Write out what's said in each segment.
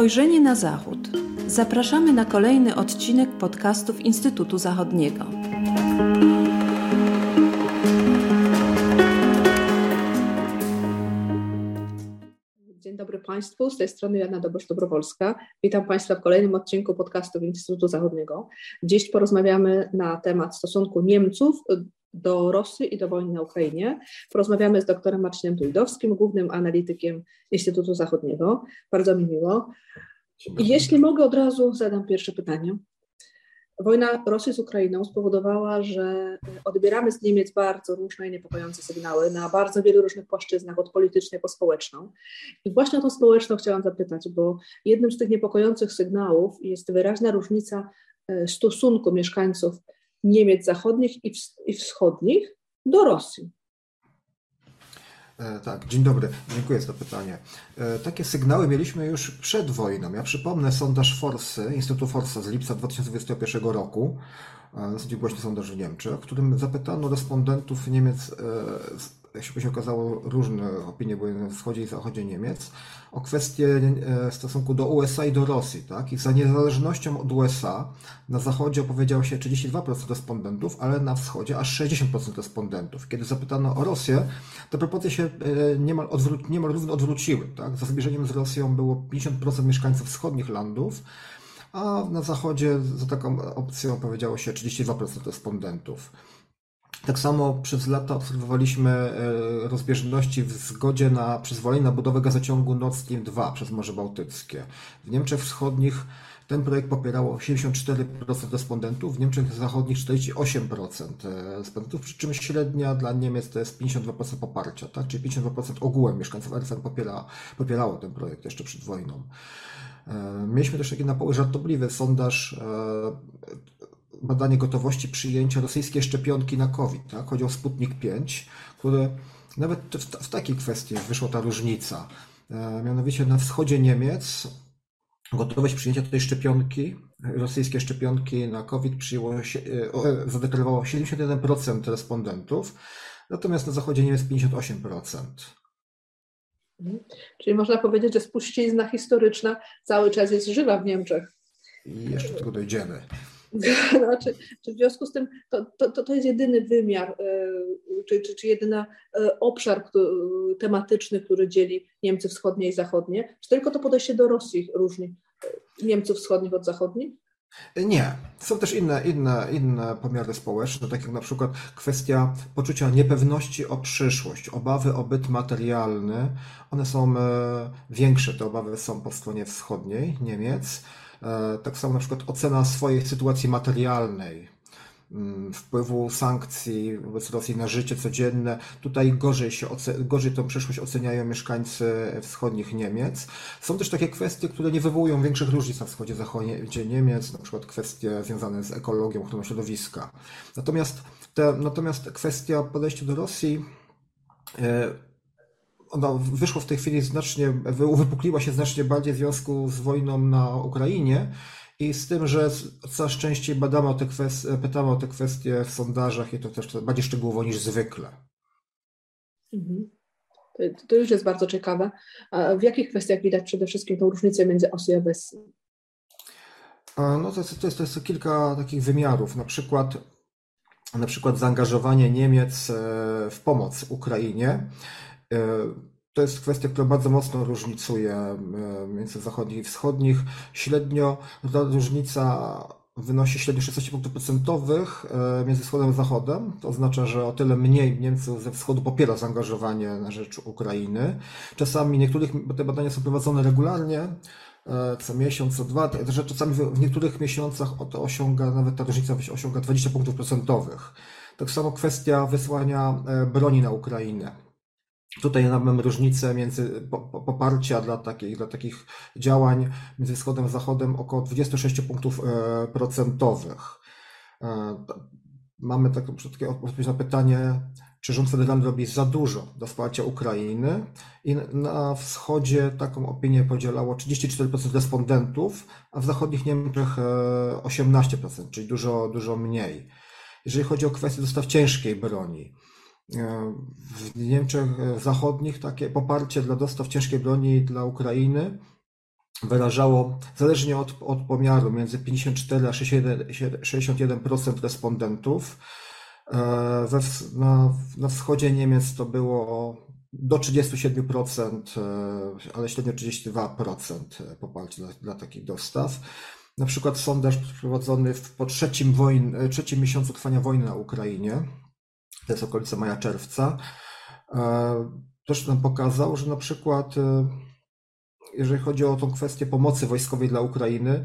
Spojrzenie na Zachód. Zapraszamy na kolejny odcinek podcastów Instytutu Zachodniego. Dzień dobry Państwu, z tej strony Jana Dobosz-Dobrowolska. Witam Państwa w kolejnym odcinku podcastów Instytutu Zachodniego. Dziś porozmawiamy na temat stosunku Niemców do Rosji i do wojny na Ukrainie. Porozmawiamy z doktorem Marcinem Tujdowskim, głównym analitykiem Instytutu Zachodniego. Bardzo mi miło. I jeśli mogę, od razu zadam pierwsze pytanie. Wojna Rosji z Ukrainą spowodowała, że odbieramy z Niemiec bardzo różne i niepokojące sygnały na bardzo wielu różnych płaszczyznach, od politycznej po społeczną. I właśnie o tą społeczną chciałam zapytać, bo jednym z tych niepokojących sygnałów jest wyraźna różnica e, stosunku mieszkańców Niemiec zachodnich i, wschodnich do Rosji. E, tak, dzień dobry, dziękuję za to pytanie. E, takie sygnały mieliśmy już przed wojną. Ja przypomnę sondaż Forsy, Instytutu Forsa z lipca 2021 roku, e, dosyć głośny sondaż w Niemczech, w którym zapytano respondentów Niemiec jak się okazało, różne opinie były na wschodzie i zachodzie Niemiec, o kwestię e, stosunku do USA i do Rosji. Tak? I za niezależnością od USA na zachodzie opowiedziało się 32% respondentów, ale na wschodzie aż 60% respondentów. Kiedy zapytano o Rosję, te proporcje się e, niemal, odwró- niemal równo odwróciły. Tak? Za zbliżeniem z Rosją było 50% mieszkańców wschodnich landów, a na zachodzie za taką opcją opowiedziało się 32% respondentów. Tak samo przez lata obserwowaliśmy e, rozbieżności w zgodzie na przyzwolenie na budowę gazociągu Nord Stream 2 przez Morze Bałtyckie. W Niemczech Wschodnich ten projekt popierało 84% respondentów, w Niemczech Zachodnich 48% e, respondentów, przy czym średnia dla Niemiec to jest 52% poparcia, tak? czyli 52% ogółem mieszkańców RFN popiera, popierało ten projekt jeszcze przed wojną. E, mieliśmy też taki na poły żartobliwy sondaż badanie gotowości przyjęcia rosyjskiej szczepionki na COVID. Tak? Chodzi o Sputnik 5, który nawet w, w takiej kwestii wyszła ta różnica. E, mianowicie na wschodzie Niemiec gotowość przyjęcia tej szczepionki, rosyjskie szczepionki na COVID przyjęło się, e, zadeklarowało 71% respondentów, natomiast na zachodzie Niemiec 58%. Mhm. Czyli można powiedzieć, że spuścizna historyczna cały czas jest żywa w Niemczech. I jeszcze do tego dojdziemy. Znaczy, czy w związku z tym to, to, to jest jedyny wymiar, e, czy, czy, czy jedyny e, obszar tematyczny, który dzieli Niemcy wschodnie i zachodnie? Czy tylko to podejście do Rosji różni e, Niemców wschodnich od zachodnich? Nie. Są też inne, inne, inne pomiary społeczne, tak jak na przykład kwestia poczucia niepewności o przyszłość, obawy o byt materialny. One są większe, te obawy są po stronie wschodniej Niemiec. E, tak samo na przykład ocena swojej sytuacji materialnej, mm, wpływu sankcji wobec Rosji na życie codzienne. Tutaj gorzej, się gorzej tą przyszłość oceniają mieszkańcy wschodnich Niemiec. Są też takie kwestie, które nie wywołują większych różnic na wschodzie, zachodzie Niemiec, na przykład kwestie związane z ekologią, ochroną środowiska. Natomiast, te, natomiast kwestia podejścia do Rosji ona wyszła w tej chwili znacznie, wypukliła się znacznie bardziej w związku z wojną na Ukrainie i z tym, że coraz częściej badamy o te kwestie, pytamy o te kwestie w sondażach i to też bardziej szczegółowo niż zwykle. Mhm. To, to już jest bardzo ciekawe. A w jakich kwestiach widać przede wszystkim tą różnicę między OSI a BESI? No to jest, to, jest, to jest kilka takich wymiarów. Na przykład, na przykład zaangażowanie Niemiec e, w pomoc Ukrainie. E, to jest kwestia, która bardzo mocno różnicuje e, między zachodnich i wschodnich. Średnio ta różnica wynosi średnio 16 punktów procentowych e, między wschodem a zachodem. To oznacza, że o tyle mniej Niemców ze wschodu popiera zaangażowanie na rzecz Ukrainy. Czasami niektórych, bo te badania są prowadzone regularnie, co miesiąc, co dwa, że czasami w niektórych miesiącach to osiąga, nawet ta różnica osiąga 20 punktów procentowych. Tak samo kwestia wysłania broni na Ukrainę. Tutaj mamy różnicę między poparcia dla takich, dla takich działań między wschodem a zachodem około 26 punktów e, procentowych. E, mamy taką odpowiedź na pytanie, czy rząd federalny robi za dużo do wsparcia Ukrainy i na wschodzie taką opinię podzielało 34% respondentów, a w zachodnich Niemczech 18%, e, czyli dużo, dużo mniej. Jeżeli chodzi o kwestię dostaw ciężkiej broni, w Niemczech Zachodnich takie poparcie dla dostaw ciężkiej broni dla Ukrainy wyrażało, zależnie od, od pomiaru, między 54 a 61% respondentów. E, we, na, na wschodzie Niemiec to było do 37%, e, ale średnio 32% poparcia dla, dla takich dostaw. Na przykład sondaż przeprowadzony w, po trzecim, wojn, trzecim miesiącu trwania wojny na Ukrainie, to jest okolice maja-czerwca, też nam pokazał, że na przykład jeżeli chodzi o tą kwestię pomocy wojskowej dla Ukrainy,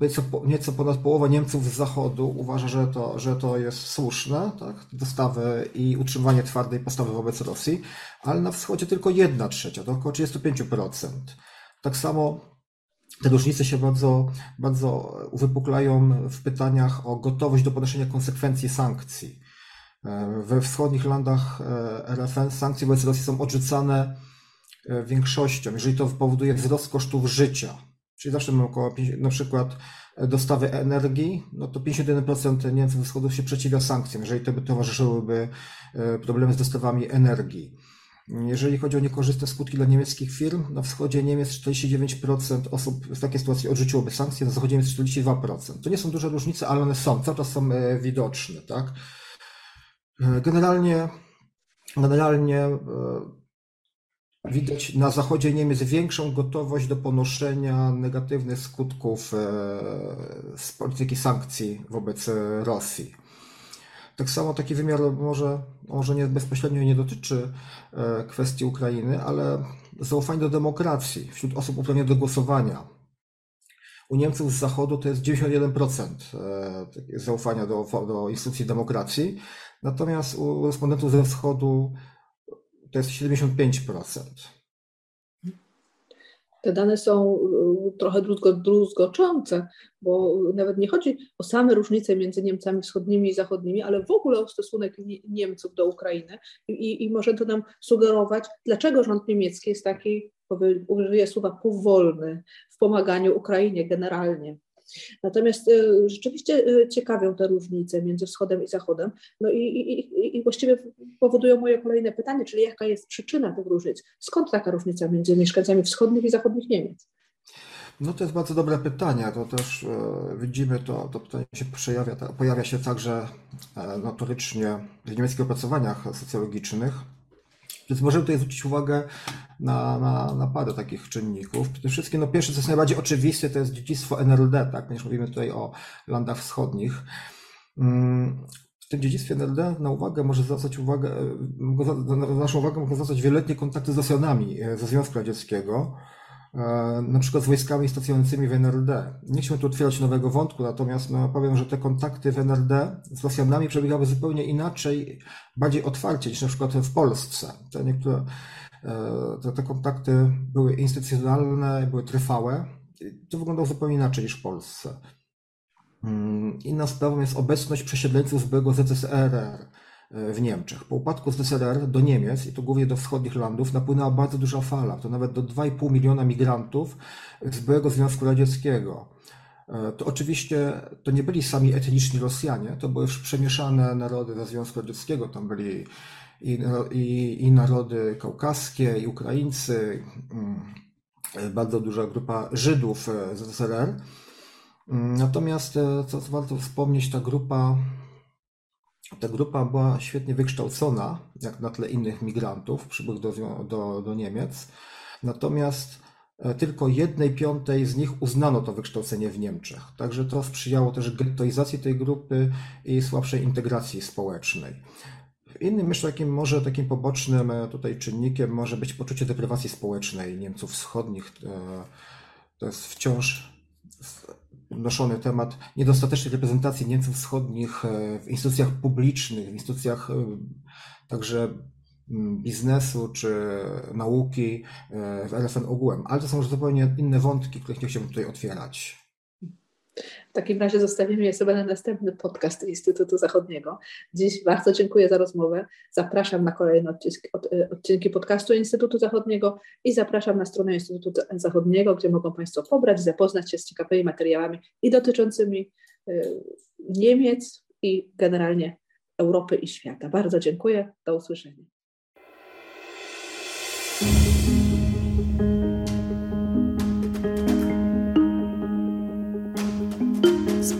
nieco, nieco ponad połowa Niemców z Zachodu uważa, że to, że to jest słuszne, tak? dostawy i utrzymywanie twardej postawy wobec Rosji, ale na wschodzie tylko jedna trzecia, to około 35%. Tak samo te różnice się bardzo, bardzo uwypuklają w pytaniach o gotowość do ponoszenia konsekwencji sankcji. We wschodnich landach RFN sankcje wobec Rosji są odrzucane E, większością, jeżeli to powoduje wzrost kosztów życia, czyli zawsze mamy około na przykład e, dostawy energii, no to 51% Niemców wschodu się przeciwia sankcjom, jeżeli to by towarzyszyłyby e, problemy z dostawami energii. Jeżeli chodzi o niekorzystne skutki dla niemieckich firm, na wschodzie Niemiec 49% osób w takiej sytuacji odrzuciłoby sankcje, na zachodzie Niemiec 42%. To nie są duże różnice, ale one są, cały czas są widoczne. Tak? Generalnie, generalnie Widać na zachodzie Niemiec większą gotowość do ponoszenia negatywnych skutków e, z polityki sankcji wobec Rosji. Tak samo taki wymiar może, może nie bezpośrednio nie dotyczy e, kwestii Ukrainy, ale zaufanie do demokracji wśród osób uprawnionych do głosowania. U Niemców z Zachodu to jest 91% e, zaufania do, do instytucji demokracji, natomiast u respondentów ze Wschodu to jest 75%. Te dane są y, trochę druzgoczące, bo nawet nie chodzi o same różnice między Niemcami wschodnimi i zachodnimi, ale w ogóle o stosunek Niemców do Ukrainy. I, i może to nam sugerować, dlaczego rząd niemiecki jest taki, użyję słowa, powolny w pomaganiu Ukrainie generalnie. Natomiast y, rzeczywiście y, ciekawią te różnice między wschodem i zachodem. No i, i, i właściwie powodują moje kolejne pytanie, czyli jaka jest przyczyna tych różnic? Skąd taka różnica między mieszkańcami wschodnich i zachodnich Niemiec? No to jest bardzo dobre pytanie. To też e, widzimy, to, to pytanie się przejawia, pojawia się także e, notorycznie w niemieckich opracowaniach socjologicznych. Więc możemy tutaj zwrócić uwagę na, na, na parę takich czynników. Przede wszystkim, no pierwsze, co jest najbardziej oczywiste, to jest dziedzictwo NLD, tak? Ponieważ mówimy tutaj o landach wschodnich. Mm, w tym dziedzictwie NLD na uwagę może zwracać uwagę, na naszą uwagę mogą zwracać wieloletnie kontakty z Rosjanami e, ze Związku Radzieckiego, e, na przykład z wojskami stacjonującymi w NRD. Nie chciałbym tu otwierać nowego wątku, natomiast no, powiem, że te kontakty w NRD z Rosjanami przebiegały zupełnie inaczej, bardziej otwarcie niż na przykład w Polsce. Te niektóre E, te, te kontakty były instytucjonalne, były trwałe. To wyglądało zupełnie inaczej niż w Polsce. Mm, inną sprawą jest obecność przesiedleńców z byłego ZSRR e, w Niemczech. Po upadku ZSRR do Niemiec, i to głównie do wschodnich landów, napłynęła bardzo duża fala, to nawet do 2,5 miliona migrantów z byłego Związku Radzieckiego. E, to oczywiście to nie byli sami etniczni Rosjanie, to były przemieszane narody ze Związku Radzieckiego, tam byli i, i, i narody kaukaskie, i Ukraińcy, mm, bardzo duża grupa Żydów z ZSRR. Mm, natomiast, e, co warto wspomnieć, ta grupa, ta grupa była świetnie wykształcona, jak na tle innych migrantów przybyłych do, do, do Niemiec. Natomiast e, tylko jednej piątej z nich uznano to wykształcenie w Niemczech. Także to sprzyjało też gettoizacji tej grupy i słabszej integracji społecznej. Innym jeszcze takim może takim pobocznym e, tutaj czynnikiem może być poczucie deprywacji społecznej Niemców wschodnich. E, to jest wciąż noszony temat niedostatecznej reprezentacji Niemców wschodnich e, w instytucjach publicznych, w instytucjach także biznesu czy nauki w RFN ogółem. Ale to są już zupełnie inne wątki, których nie chciałbym tutaj otwierać. W takim razie zostawimy je sobie na następny podcast Instytutu Zachodniego. Dziś bardzo dziękuję za rozmowę. Zapraszam na kolejne odcinki, e, odcinki podcastu Instytutu Zachodniego i zapraszam na stronę Instytutu Zachodniego, gdzie mogą Państwo pobrać, zapoznać się z ciekawymi materiałami i dotyczącymi e, Niemiec i generalnie Europy i świata. Bardzo dziękuję. Do usłyszenia.